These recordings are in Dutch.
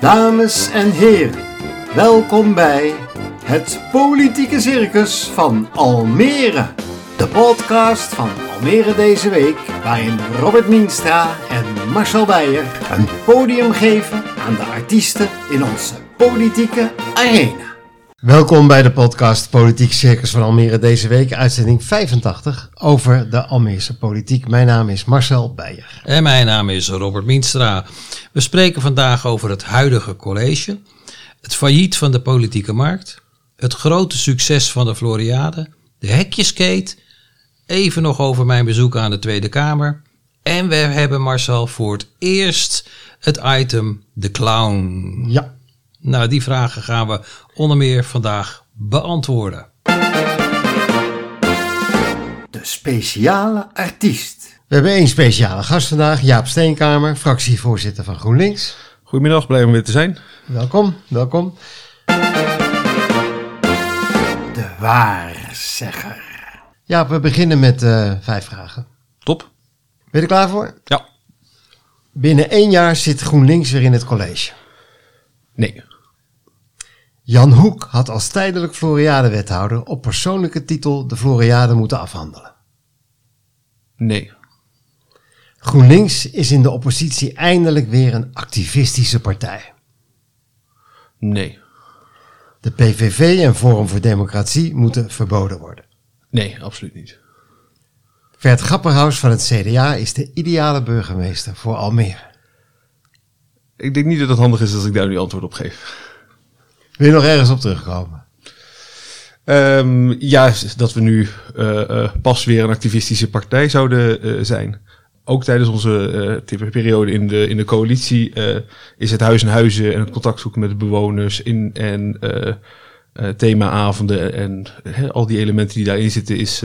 Dames en heren, welkom bij het Politieke Circus van Almere. De podcast van Almere deze week, waarin Robert Mienstra en Marcel Beijer een podium geven aan de artiesten in onze politieke arena. Welkom bij de podcast Politiek Circus van Almere deze week, uitzending 85 over de Almeerse politiek. Mijn naam is Marcel Beijer. En mijn naam is Robert Mienstra. We spreken vandaag over het huidige college, het failliet van de politieke markt, het grote succes van de Floriade, de hekjeskate, even nog over mijn bezoek aan de Tweede Kamer. En we hebben Marcel voor het eerst het item De Clown. Ja, Nou, die vragen gaan we onder meer vandaag beantwoorden. de speciale artiest. We hebben één speciale gast vandaag, Jaap Steenkamer, fractievoorzitter van GroenLinks. Goedemiddag, blij om weer te zijn. Welkom, welkom. De waarzegger. Ja, we beginnen met eh, vijf vragen. Top. Ben je er klaar voor? Ja. Binnen één jaar zit GroenLinks weer in het college. Nee. Jan Hoek had als tijdelijk Floriade-wethouder op persoonlijke titel de Floriade moeten afhandelen. Nee. GroenLinks is in de oppositie eindelijk weer een activistische partij. Nee. De PVV en Forum voor Democratie moeten verboden worden. Nee, absoluut niet. Vert Grapperhaus van het CDA is de ideale burgemeester voor Almere. Ik denk niet dat het handig is als ik daar nu antwoord op geef. Wil je nog ergens op terugkomen? Ehm, ja, dat we nu eh, eh, pas weer een activistische partij zouden eh, zijn. Ook tijdens onze eh, periode in de, in de coalitie is het huis en huizen en het contact zoeken met de bewoners in, en themaavonden en al die elementen die daarin zitten is,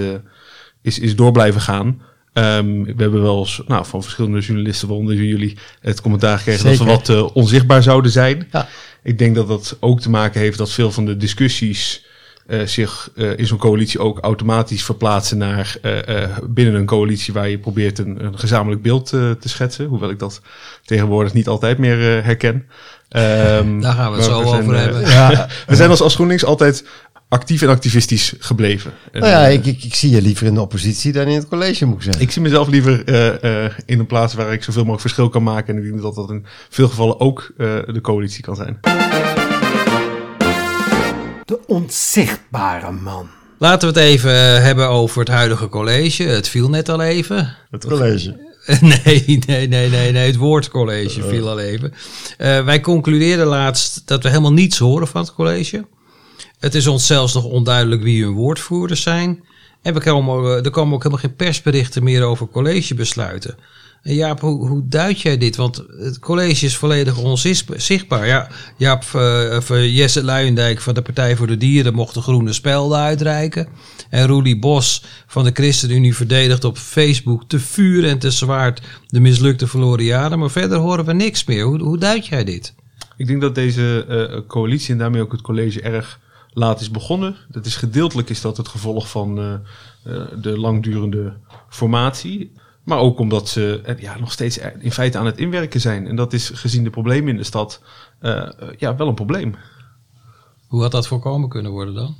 is, is door blijven gaan. Ehm, we hebben wel eens nou, van verschillende journalisten, waaronder jullie, het commentaar gekregen dat we wat onzichtbaar zouden zijn. Ja. Ik denk dat dat ook te maken heeft dat veel van de discussies eh, zich eh, in zo'n coalitie ook automatisch verplaatsen naar eh, eh, binnen een coalitie waar je probeert een, een gezamenlijk beeld te schetsen. Hoewel ik dat tegenwoordig niet altijd meer eh, herken. Ehm, Daar gaan we het zo over hebben. Ja, we zijn als, als GroenLinks altijd actief en activistisch gebleven. En, nou ja, eh, ik, ik, ik zie je liever in de oppositie dan in het college, moet ik zeggen. ik zie mezelf liever eh, eh, in een plaats waar ik zoveel mogelijk verschil kan maken. En ik denk dat dat in veel gevallen ook eh, de coalitie kan zijn. De onzichtbare man. Laten we het even hebben over het huidige college. Het viel net al even. Het college. Nee, nee, nee, nee, nee. Het woordcollege viel al even. Eh, wij concludeerden laatst dat we helemaal niets horen van het college. Het is ons zelfs nog onduidelijk wie hun woordvoerders zijn. En we komen, er komen ook helemaal geen persberichten meer over collegebesluiten. En Jaap, hoe, hoe duid jij dit? Want het college is volledig onzichtbaar. Ja, Jaap, eh, eh, Jesse Luijendijk van de Partij voor de Dieren mocht de groene spelden uitreiken. En Roelie Bos van de ChristenUnie verdedigt op Facebook te vuur en te zwaard de mislukte Floriade. Maar verder horen we niks meer. Hoe, hoe duid jij dit? Ik denk dat deze eh, coalitie en daarmee ook het college erg laat is begonnen. Dat is gedeeltelijk is dat het gevolg van eh, eh, de langdurende formatie. Maar ook omdat ze eh, ja, nog steeds in feite aan het inwerken zijn. En dat is gezien de problemen in de stad ja, wel een probleem. Hoe had dat voorkomen kunnen worden dan?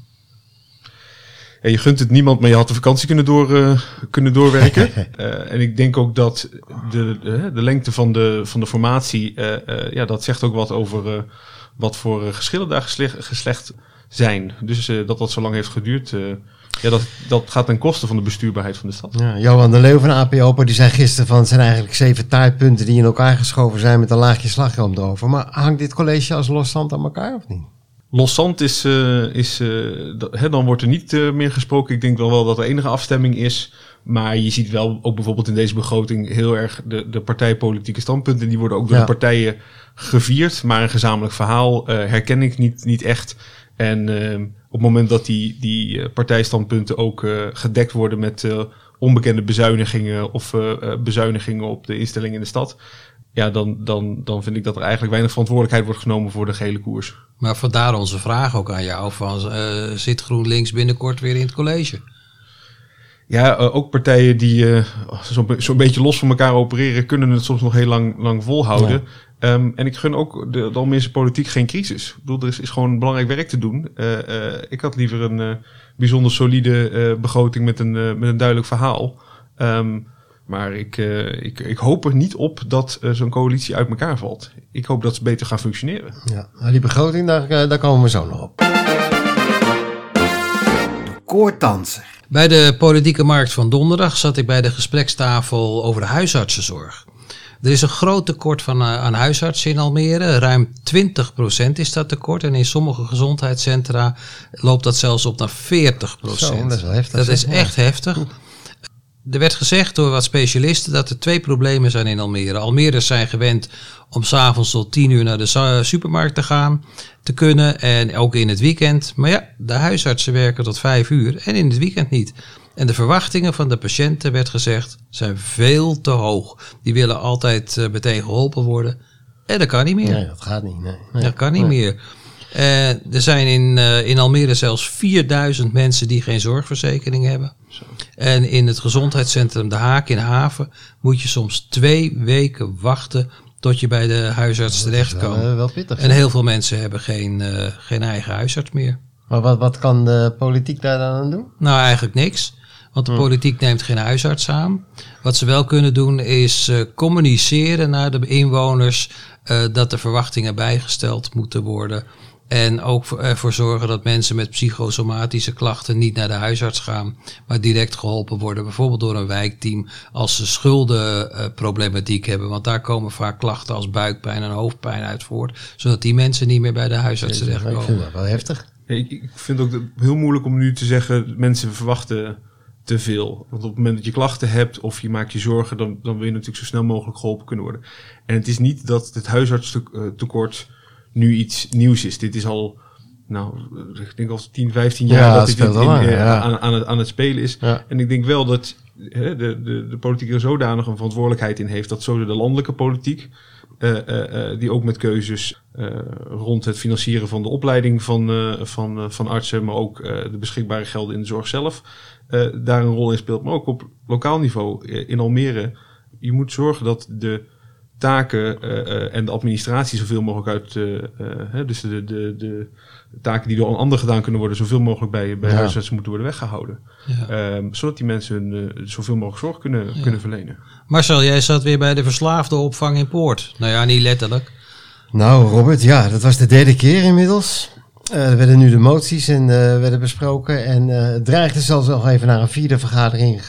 Ja, je gunt het niemand, maar je had de vakantie kunnen, door, kunnen doorwerken. En ik denk ook dat de, de, de lengte van de, van de formatie, ja, dat zegt ook wat over wat voor geschillen daar geslecht, geslecht zijn. Dus eh, dat dat zo lang heeft geduurd, eh, ja, dat, dat gaat ten koste van de bestuurbaarheid van de stad. Ja, Johan de Leeuw van AP Open die zei gisteren van het zijn eigenlijk zeven taartpunten die in elkaar geschoven zijn met een laagje slagroom erover. Maar hangt dit college als losstand aan elkaar of niet? Loszand is, eh, is dat- hè, dan wordt er niet meer gesproken. Ik denk wel wel dat er enige afstemming is. Maar je ziet wel ook bijvoorbeeld in deze begroting heel erg de, de partijpolitieke standpunten. Die worden ook door Ja. de partijen gevierd. Maar een gezamenlijk verhaal herken ik niet, niet echt. En eh, op het moment dat die, die eh, partijstandpunten ook eh, gedekt worden met eh, onbekende bezuinigingen of bezuinigingen op de instellingen in de stad. Ja, dan, dan, dan vind ik dat er eigenlijk weinig verantwoordelijkheid wordt genomen voor de gele koers. Maar vandaar onze vraag ook aan jou: van, eh, zit GroenLinks binnenkort weer in het college? Ja, ook partijen die zo'n zo'n beetje los van elkaar opereren, kunnen het soms nog heel lang, lang volhouden. Ehm, en ik gun ook de, de Almeerse politiek geen crisis. Ik bedoel, er is, is gewoon belangrijk werk te doen. Eh, eh, ik had liever een eh, bijzonder solide eh, begroting met een, met een duidelijk verhaal. Ehm, maar ik, eh, ik, ik hoop er niet op dat zo'n coalitie uit elkaar valt. Ik hoop dat ze beter gaan functioneren. Ja, nou, die begroting, daar, daar komen we zo nog op. Koortanser. Bij de politieke markt van donderdag zat ik bij de gesprekstafel over de huisartsenzorg. Er is een groot tekort van, eh, aan huisartsen in Almere. Ruim 20% is dat tekort. En in sommige gezondheidscentra loopt dat zelfs op naar 40%. Zo, dat is wel heftig, Dat is echt heftig. Er werd gezegd door wat specialisten dat er twee problemen zijn in Almere. Almeerders zijn gewend om s'avonds tot 10 uur naar de supermarkt te gaan, te kunnen. En ook in het weekend. Maar ja, de huisartsen werken tot 5 uur en in het weekend niet. En de verwachtingen van de patiënten, werd gezegd, zijn veel te hoog. Die willen altijd eh, meteen geholpen worden. En dat kan niet meer. Nee, dat gaat niet. Nee. Nee. Dat kan niet meer. Eh, er zijn in, eh, in Almere zelfs 4000 mensen die geen zorgverzekering hebben. En in het gezondheidscentrum De Haak in Haven moet je soms twee weken wachten tot je bij de huisarts terecht Wel, wel pittig. En heel veel mensen hebben geen, geen eigen huisarts meer. Maar wat, wat kan de politiek daar dan aan doen? Nou, eigenlijk niks. Want de politiek neemt geen huisarts aan. Wat ze wel kunnen doen is eh, communiceren naar de inwoners eh, dat de verwachtingen bijgesteld moeten worden. En ook voor- ervoor zorgen dat mensen met psychosomatische klachten niet naar de huisarts gaan, maar direct geholpen worden. Bijvoorbeeld door een wijkteam als ze schuldenproblematiek hebben. Want daar komen vaak klachten als buikpijn en hoofdpijn uit voort. Zodat die mensen niet meer bij de huisarts Ik vind terechtkomen. dat wel heftig. Ik, vind ook dat heel moeilijk om nu te zeggen, mensen verwachten te veel. Want op het moment dat je klachten hebt of je maakt je zorgen, dan, dan wil je natuurlijk zo snel mogelijk geholpen kunnen worden. En het is niet dat het huisartstekort nu iets nieuws is. Dit is al, nou, ik denk al 10, 15 jaar Ja, dat dit in- eh, ja. aan, aan, het, aan het spelen is. Ja. En ik denk wel dat de, de, de politiek er zodanig een verantwoordelijkheid in heeft, dat zo de landelijke politiek, eh, eh, eh, die ook met keuzes rond het financieren van de opleiding van, van, van artsen, maar ook de beschikbare gelden in de zorg zelf, daar een rol in speelt. Maar ook op lokaal niveau in Almere. Je moet zorgen dat de taken eh, eh, en de administratie zoveel mogelijk uit, eh, hè, dus de, de, de taken die door een ander gedaan kunnen worden, zoveel mogelijk bij, bij Ja. huisartsen moeten worden weggehouden. Ja. Ehm, zodat die mensen hun, eh, zoveel mogelijk zorg kunnen, kunnen verlenen. Marcel, jij zat weer bij de verslaafde opvang in Poort. Nou ja, niet letterlijk. Nou, Robert, ja, dat was de derde keer inmiddels. Eh, er werden nu de moties en, eh, werden besproken. En eh, het dreigde zelfs nog even naar een vierde vergadering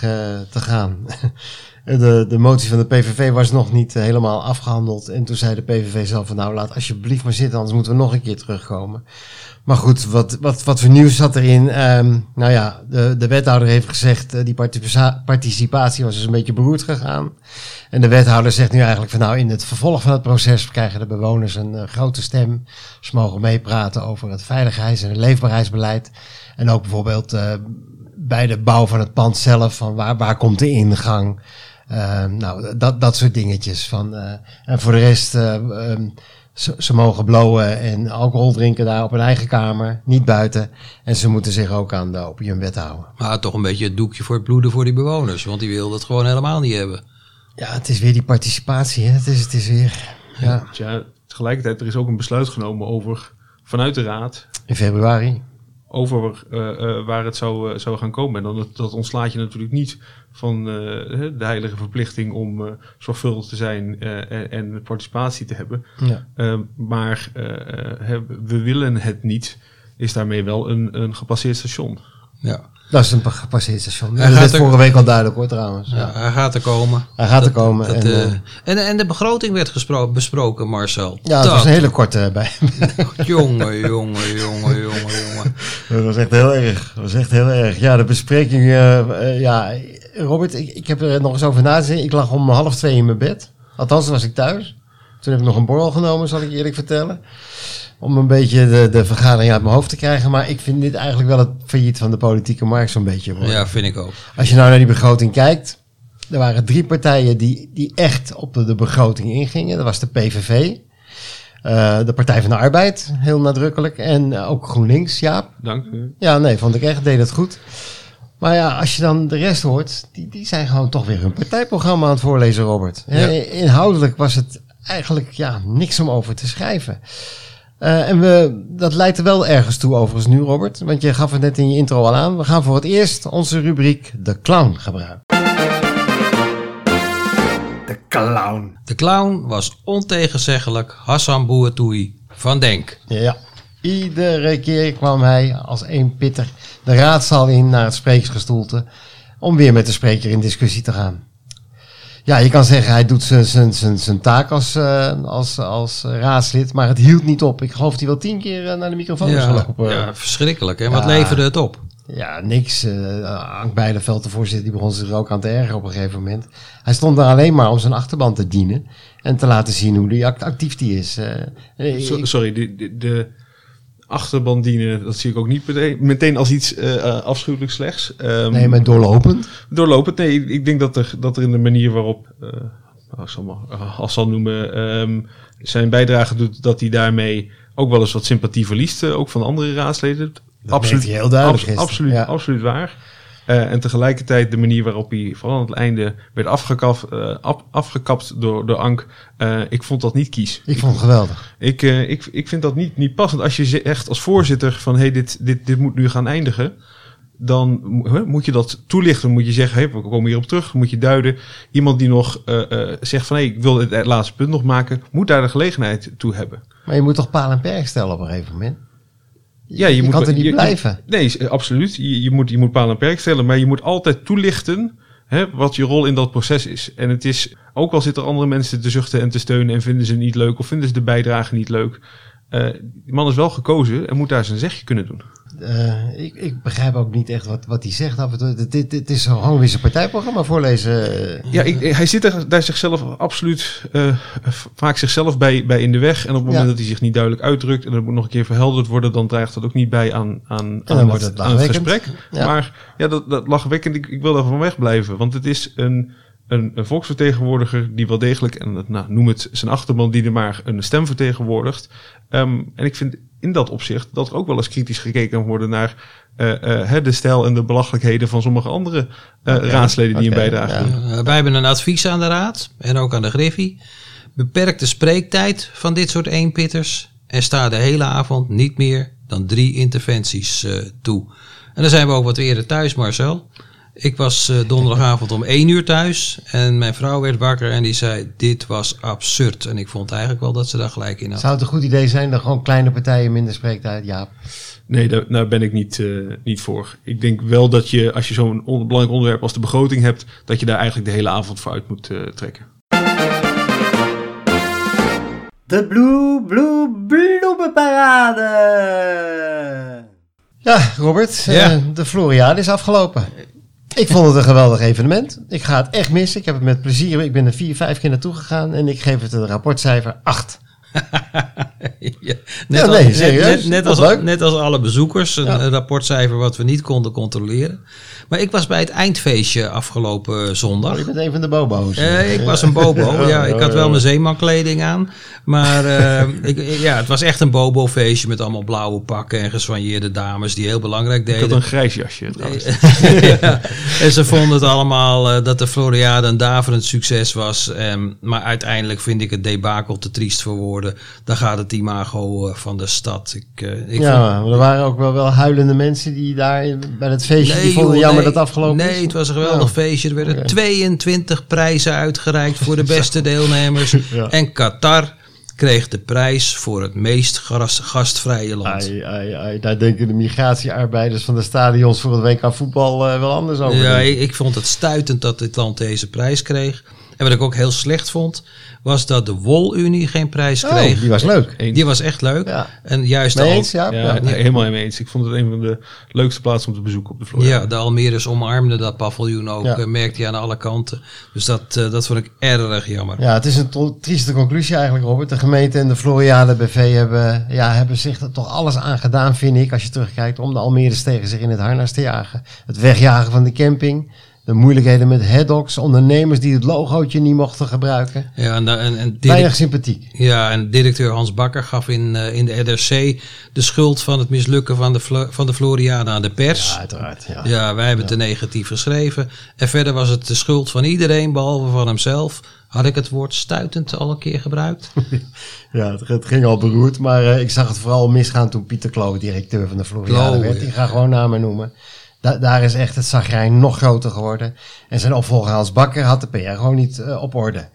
te gaan. de, de motie van de PVV was nog niet eh, helemaal afgehandeld. En toen zei de PVV zelf van nou, laat alsjeblieft maar zitten, anders moeten we nog een keer terugkomen. Maar goed, wat, wat, wat voor nieuws zat erin? Ehm, nou ja, de, de wethouder heeft gezegd, eh, die participa- participatie was dus een beetje beroerd gegaan. En de wethouder zegt nu eigenlijk van nou, in het vervolg van het proces krijgen de bewoners een eh, grote stem. Ze mogen meepraten over het veiligheids- en leefbaarheidsbeleid. En ook bijvoorbeeld bij de bouw van het pand zelf, van waar, waar komt de ingang? Eh, nou, dat, dat soort dingetjes. Van, eh, en voor de rest, eh, ehm, ze, ze mogen blowen en alcohol drinken daar op hun eigen kamer, niet buiten. En ze moeten zich ook aan de opiumwet houden. Maar toch een beetje het doekje voor het bloeden voor die bewoners. Want die wilden het gewoon helemaal niet hebben. Ja, het is weer die participatie, hè? Het is, het is weer, ja, Ja, tegelijkertijd, er is ook een besluit genomen over, vanuit de raad, in februari. Over eh, eh, waar het zou, eh, zou gaan komen. En dan, dat, dat ontslaat je natuurlijk niet van de heilige verplichting om zorgvuldig te zijn en, en participatie te hebben. Ja. Eh, maar we willen het niet, is daarmee wel een, een gepasseerd station. Ja. Dat is een pa- gepasseerd station. Hij dat gaat is er- vorige week al duidelijk hoor trouwens. Ja, Ja. hij gaat er komen. Hij gaat er komen. Dat, en, eh, eh, en, en de begroting werd besproken, Marcel. ja, dat, was een hele korte bij. Jongen, jongen, jongen, jongen, jongen. Dat was echt heel erg. Dat was echt heel erg. Ja, de bespreking. eh, ja, Robert, ik, ik heb er nog eens over na te denken. Ik lag om half twee in mijn bed. Althans, was ik thuis. Toen heb ik nog een borrel genomen, zal ik je eerlijk vertellen. Om een beetje de, de vergadering uit mijn hoofd te krijgen. Maar ik vind dit eigenlijk wel het failliet van de politieke markt zo'n beetje. worden. Ja, vind ik ook. Als je nou naar die begroting kijkt. Er waren drie partijen die, die echt op de, de begroting ingingen. Dat was de PVV. eh, de Partij van de Arbeid, heel nadrukkelijk. En eh, ook GroenLinks, Jaap. Dank u. Ja, nee, vond ik echt, deed het goed. Maar ja, als je dan de rest hoort, die, die zijn gewoon toch weer hun partijprogramma aan het voorlezen, Robert. Ja. Inhoudelijk was het eigenlijk ja, niks om over te schrijven. Uh, en we, dat leidt er wel ergens toe overigens nu, Robert. Want je gaf het net in je intro al aan. We gaan voor het eerst onze rubriek De Clown gebruiken. De Clown. De clown was ontegenzeggelijk Hassan Boertoei van Denk. Ja, iedere keer kwam hij als een pitter de raadzaal in naar het sprekersgestoelte. Om weer met de spreker in discussie te gaan. Ja, je kan zeggen hij doet zijn, zijn, zijn, zijn taak als, uh, als, als raadslid, maar het hield niet op. Ik geloof dat hij wel tien keer uh, naar de microfoon is Ja, gelopen. ja, verschrikkelijk. En wat leverde het op? Ja, niks. Uh, Ank de voorzitter, die begon zich er ook aan te ergeren op een gegeven moment. Hij stond daar alleen maar om zijn achterban te dienen en te laten zien hoe die act- actief die is. Eh, So- ik- sorry, de, de, de achterban dienen, dat zie ik ook niet meteen, meteen als iets uh, afschuwelijk slechts. Ehm, nee, maar doorlopend. Doorlopend, nee, ik, denk dat er, dat er in de manier waarop, zal uh, Hassan noemen, ehm, zijn bijdrage doet, dat hij daarmee ook wel eens wat sympathie verliest, ook van andere raadsleden. Dat je heel duidelijk gisteren, absoluut, ja. absoluut waar. Eh, en tegelijkertijd de manier waarop hij vooral aan het einde werd afgekapt, eh, af- afgekapt door, door Ank, eh, ik vond dat niet kies. Ik vond het geweldig. Ik, ik, ik vind dat niet, niet passend. Als je zegt als voorzitter van hey, dit, dit, dit moet nu gaan eindigen. Dan moet je dat toelichten. Moet je zeggen, hey, we komen hierop terug. Moet je duiden. Iemand die nog zegt van hey, ik wil het laatste punt nog maken. Moet daar de gelegenheid toe hebben. Maar je moet toch paal en perk stellen op een gegeven moment? Ja, je, moet, kan er niet je- je- blijven. nee, eh, absoluut. Je, je, moet, je moet paal en perk stellen. Maar je moet altijd toelichten hè, wat je rol in dat proces is. En het is, ook al zitten er andere mensen te zuchten en te steunen. En vinden ze niet leuk. Of vinden ze de bijdrage niet leuk. eh, die man is wel gekozen en moet daar zijn zegje kunnen doen. Eh, ik, ik begrijp ook niet echt wat, wat hij zegt af en toe. Dit, dit, dit is gewoon weer zijn partijprogramma voorlezen. eh. Ja, ik, hij zit er daar zichzelf absoluut eh, vaak zichzelf bij, bij in de weg. En op het moment Ja. dat hij zich niet duidelijk uitdrukt en dat moet nog een keer verhelderd worden, dan draagt dat ook niet bij aan, aan, aan, het, het aan het gesprek. Ja. Maar ja, dat, dat lachwekkend, ik, ik wil daar van wegblijven. Want het is een, een, een volksvertegenwoordiger die wel degelijk, en nou, noem het zijn achterban, die er maar een stem vertegenwoordigt. Ehm, en ik vind in dat opzicht dat er ook wel eens kritisch gekeken kan worden naar eh, eh, de stijl en de belachelijkheden van sommige andere eh, raadsleden die een bijdrage doen. Wij hebben een advies aan de raad en ook aan de Griffie. Beperk de spreektijd van dit soort eenpitters en sta de hele avond niet meer dan drie interventies toe. En dan zijn we ook wat eerder thuis, Marcel. Ik was uh, donderdagavond om één uur thuis en mijn vrouw werd wakker en die zei: Dit was absurd. En ik vond eigenlijk wel dat ze daar gelijk in had. Zou het een goed idee zijn dat gewoon kleine partijen minder spreektijd? Ja. Nee, daar, daar ben ik niet, uh, niet voor. Ik denk wel dat je, als je zo'n on belangrijk onderwerp als de begroting hebt, dat je daar eigenlijk de hele avond voor uit moet uh, trekken. De Blue Blue Bloemenparade! Ja, Robert, Ja. Uh, de Floriade is afgelopen. Ik vond het een geweldig evenement. Ik ga het echt missen. Ik heb het met plezier. Ik ben er vier, vijf keer naartoe gegaan en ik geef het een rapportcijfer 8. ja, net, Ja, nee, als, net, als, net als alle bezoekers, een, Ja. een rapportcijfer wat we niet konden controleren. Maar ik was bij het eindfeestje afgelopen zondag. Oh, je bent een van de bobo's. Eh, ik was een bobo. Ja, ik had wel mijn zeemankleding aan. Maar eh, ik, ja, het was echt een bobo-feestje met allemaal blauwe pakken en geswanjeerde dames die heel belangrijk Ik deden. had een grijs jasje trouwens. ja, en ze vonden het allemaal eh, dat de Floriade een daverend succes was. Ehm, maar uiteindelijk vind ik het debakel te triest voor woorden. Dan gaat het imago eh, van de stad. Ik, eh, ik ja, vond- maar er waren ook wel, wel huilende mensen die daar bij het feestje die vonden joh, nee. dat het afgelopen nee, is. het was een geweldig Ja. feestje. Er werden Oké. 22 prijzen uitgereikt voor de beste deelnemers. En Qatar kreeg de prijs voor het meest gastvrije land. Ai, ai, ai, daar denken de migratiearbeiders van de stadions voor het WK voetbal eh, wel anders over. Ja, ik, ik vond het stuitend dat dit land deze prijs kreeg. En wat ik ook heel slecht vond, was dat de Wolunie geen prijs Oh, kreeg. die was leuk. Eens. Die was echt leuk. Ja. En juist Al- eens, ja? Ja, nee, helemaal mee eens. Ik vond het een van de leukste plaatsen om te bezoeken op de Florida. ja, de Almeres omarmden dat paviljoen ook, Ja. eh, merkte je aan alle kanten. Dus dat, eh, dat vond ik erg jammer. Ja, het is een trieste conclusie eigenlijk, Robert. De gemeente en de Floriade BV hebben, ja, hebben zich er toch alles aan gedaan, vind ik, als je terugkijkt, om de Almere tegen zich in het harnas te jagen. Het wegjagen van de camping, De moeilijkheden met headocs, ondernemers die het logootje niet mochten gebruiken. Ja, en, en, en Weinig sympathiek. Ja, en directeur Hans Bakker gaf in, eh, in de RDC de schuld van het mislukken van de, van de Floriade aan de pers. Ja, uiteraard. Ja. Ja, wij hebben het te negatief geschreven. En verder was het de schuld van iedereen, behalve van hemzelf. Had ik het woord stuitend al een keer gebruikt? Ja, het, ging al beroerd, maar eh, ik zag het vooral misgaan toen Pieter Klo, directeur van de Floriade, werd. Ik ga gewoon namen noemen. Da- daar is echt het zagrijn nog groter geworden. En zijn opvolger Hans Bakker had de PR gewoon niet eh, op orde.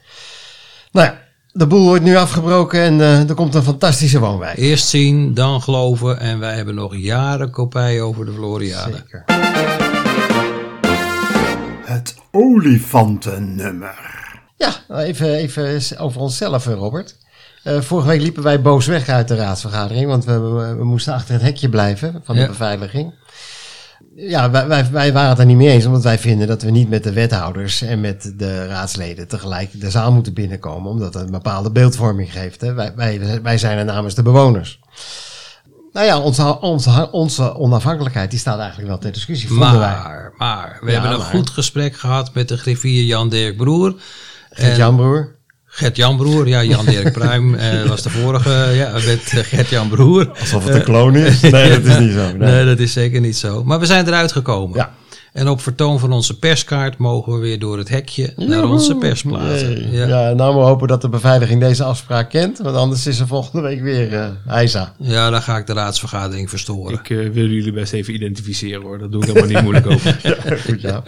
Nou ja, de boel wordt nu afgebroken en eh, er komt een fantastische woonwijk. Eerst zien, dan geloven. En wij hebben nog jaren kopij over de Floriade. Zeker. Het olifantennummer. Ja, nou, even, even over onszelf, eh, Robert. Eh, vorige week liepen wij boos weg uit de raadsvergadering, want we, we, we moesten achter het hekje blijven van de Ja. beveiliging. Ja, wij, wij, wij waren het er niet mee eens, omdat wij vinden dat we niet met de wethouders en met de raadsleden tegelijk de zaal moeten binnenkomen, omdat dat een bepaalde beeldvorming geeft. Hè. Wij, wij, wij zijn er namens de bewoners. Nou ja, onze, onze, onze onafhankelijkheid die staat eigenlijk wel ter discussie, vonden wij. Maar, maar, we Ja, hebben een maar. goed gesprek gehad met de griffier Jan-Dirk Broer. En- Jan Broer. Gert-Jan Broer, ja, Jan-Dirk Pruim eh, was de vorige, ja, met eh, Gert-Jan Broer. Alsof het een kloon is. Nee, dat is niet zo. Nee. Nee, dat is zeker niet zo. Maar we zijn eruit gekomen. Ja. En op vertoon van onze perskaart mogen we weer door het hekje naar onze persplaatsen. Jee. Ja. Ja. nou maar hopen dat de beveiliging deze afspraak kent. Want anders is er volgende week weer eh Heisa. ja, dan ga ik de raadsvergadering verstoren. Ik eh, wil jullie best even identificeren hoor. Dat doe ik helemaal niet moeilijk over. Goed ja.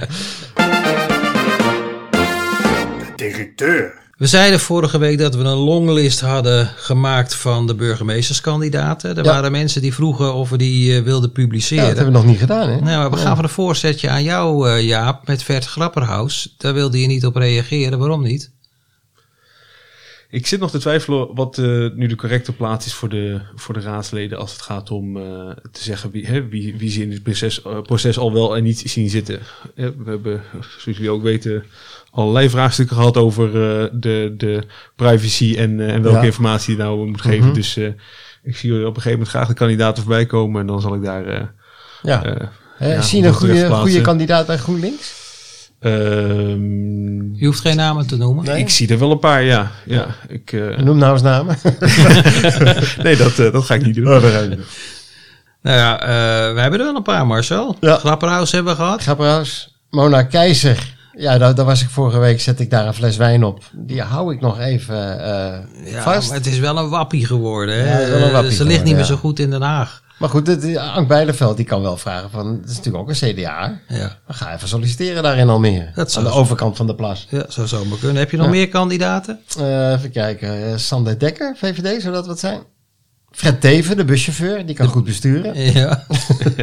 De directeur. We zeiden vorige week dat we een longlist hadden gemaakt van de burgemeesterskandidaten. Er Ja. waren mensen die vroegen of we die eh, wilden ja, publiceren. dat hebben we nog niet gedaan hè. Nou, we gaan van een voorzetje aan jou, eh, Jaap, met Vert Grapperhaus. Daar wilde je niet op reageren. Waarom niet? Ik zit nog te twijfelen wat eh, nu de correcte plaats is voor de, voor de raadsleden als het gaat om eh, te zeggen wie, hè, wie, wie ze in dit proces, proces al wel en niet zien zitten. Eh, we hebben, zoals jullie ook weten, allerlei vraagstukken gehad over eh, de, de privacy en, eh, en welke Ja. informatie je nou moet geven. Mhm. Dus eh, ik zie jullie op een gegeven moment graag de kandidaten voorbij komen en dan zal ik daar... eh Ja. ja, zie je een goede, goede kandidaat bij GroenLinks? ehm, Je hoeft geen namen te noemen. Nee. Ik zie er wel een paar, ja. ja ik, eh, Noem nou eens namen. nee, dat, eh, dat ga ik niet doen. Oh, dat ga je doen. Nou ja, eh, we hebben er wel een paar, Marcel. Ja. Grapperhaus hebben we gehad. Grapperhaus. Mona Keizer. Ja, daar, daar was ik vorige week, zet ik daar een fles wijn op. Die hou ik nog even eh, Ja, vast. maar het is wel een wappie geworden. Hè? Ja, het is wel een wappie Ze ligt niet meer zo goed in Den Haag. Maar goed, het, eh, Ank Bijleveld die kan wel vragen van, het is natuurlijk ook een CDA. Ja, Dan ga even solliciteren daar in Almere. Dat aan de zo- overkant van de plas. ja zou zomaar kunnen. Heb je nog Ja. meer kandidaten? Eh, even kijken. Sander Dekker, VVD, zou dat wat zijn? Fred Teven, de buschauffeur, die kan goed besturen. Ja.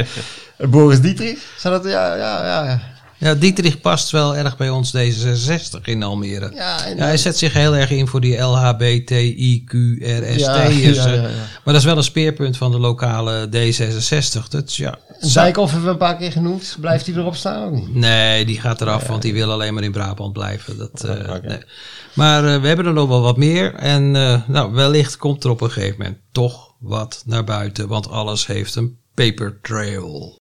Boris Dietrich, zou dat... Ja, ja, ja. Ja. ja, Dietrich past wel erg bij ons D66 in Almere. Ja, en- Ja, hij zet zich heel erg in voor die LHBTIQRST. Ja, dus, ja, ja, ja. Maar dat is wel een speerpunt van de lokale D66. Dat, ja, Dijkhoff hebben we een paar keer genoemd. Blijft hij erop staan niet? Nee, die gaat eraf, want die wil alleen maar in Brabant blijven. Dat, eh, nee. Maar eh, we hebben er nog wel wat meer. En eh, nou, wellicht komt er op een gegeven moment toch wat naar buiten. Want alles heeft een paper trail.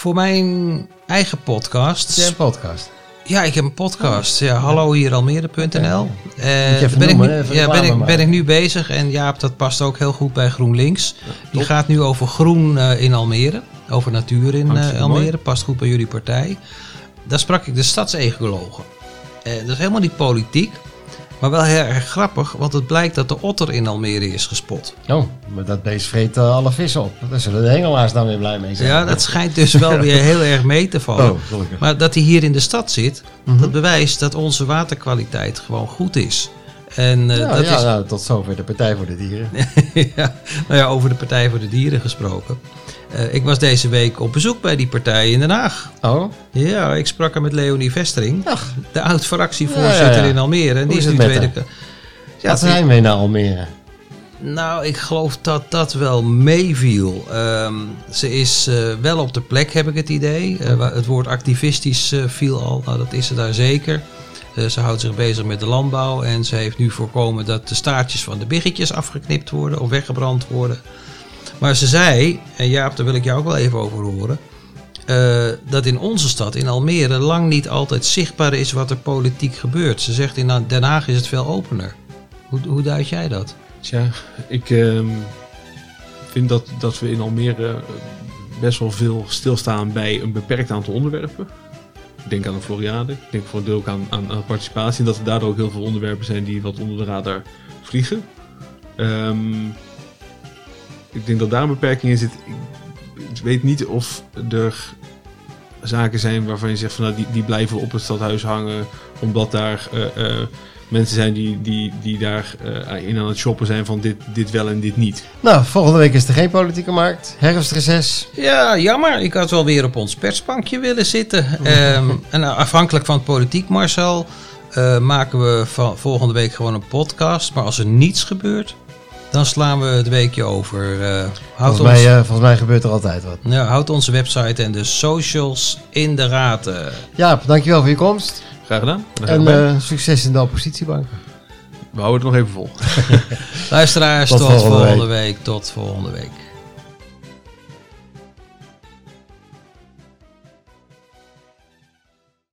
Voor mijn eigen podcast. Jij een podcast. Ja, ik heb een podcast. Ja, hallo hier Almere.nl. Eh, ben, ik nu, ja, ben, ik, ben ik nu bezig. En Jaap, dat past ook heel goed bij GroenLinks. Die gaat nu over groen eh, in Almere. Over natuur in eh, Almere. mooi. Past goed bij jullie partij. Daar sprak ik de stadsecologen. Dat is helemaal niet politiek. Maar wel heel erg grappig. Want het blijkt dat de otter in Almere is gespot. Oh, maar dat beest vreet eh, alle vissen op. Daar zullen de hengelaars dan weer blij mee zijn. Ja, dat schijnt dus wel weer heel erg mee te vallen. Oh. Maar dat hij hier in de stad zit, dat bewijst dat onze waterkwaliteit gewoon goed is. En eh, Ja, dat ja, is, nou, tot zover de Partij voor de Dieren. ja, nou ja, over de Partij voor de Dieren gesproken. Eh, ik was deze week op bezoek bij die partij in Den Haag. Oh, Ja, ik sprak er met Leonie Vestering, Ach. de oud-fractievoorzitter Ja, in Almere. En Hoe die is is nu tweede. Ja, wat die- zijn we naar Almere? nou, ik geloof dat dat wel meeviel. Ehm, ze is eh, wel op de plek, heb ik het idee. Het woord activistisch viel al, nou dat is ze daar zeker. Eh, ze houdt zich bezig met de landbouw en ze heeft nu voorkomen dat de staartjes van de biggetjes afgeknipt worden of weggebrand worden. Maar ze zei, en Jaap, daar wil ik jou ook wel even over horen. eh, dat in onze stad, in Almere, lang niet altijd zichtbaar is wat er politiek gebeurt. Ze zegt in Den Haag is het veel opener. Hoe, hoe duid jij dat? Tja, ik ehm, vind dat, dat we in Almere eh, best wel veel stilstaan bij een beperkt aantal onderwerpen. Ik denk aan de Floriade, ik denk voor een deel ook aan, aan, aan participatie. En dat er daardoor ook heel veel onderwerpen zijn die wat onder de radar vliegen. Ehm, ik denk dat daar een beperking in zit. Ik weet niet of er zaken zijn waarvan je zegt van nou, die, die blijven op het stadhuis hangen. Omdat daar eh, eh, mensen zijn die, die, die daar eh, in aan het shoppen zijn van dit, dit wel en dit niet. Nou, volgende week is er geen politieke markt. Herfstreces. Ja, jammer. Ik had wel weer op ons persbankje willen zitten. Ehm, en afhankelijk van het politiek, Marcel, eh, maken we van volgende week gewoon een podcast. Maar als er niets gebeurt, dan slaan we het weekje over. Eh houd, Volgens ons, mij, eh, volgens mij gebeurt er altijd wat. ja, houd onze website en de socials in de raten. Jaap, dankjewel voor je komst. Graag gedaan. En eh, succes in de oppositiebank. we houden het nog even vol. Luisteraars, Tot tot, volgende volgende week. Tot volgende week.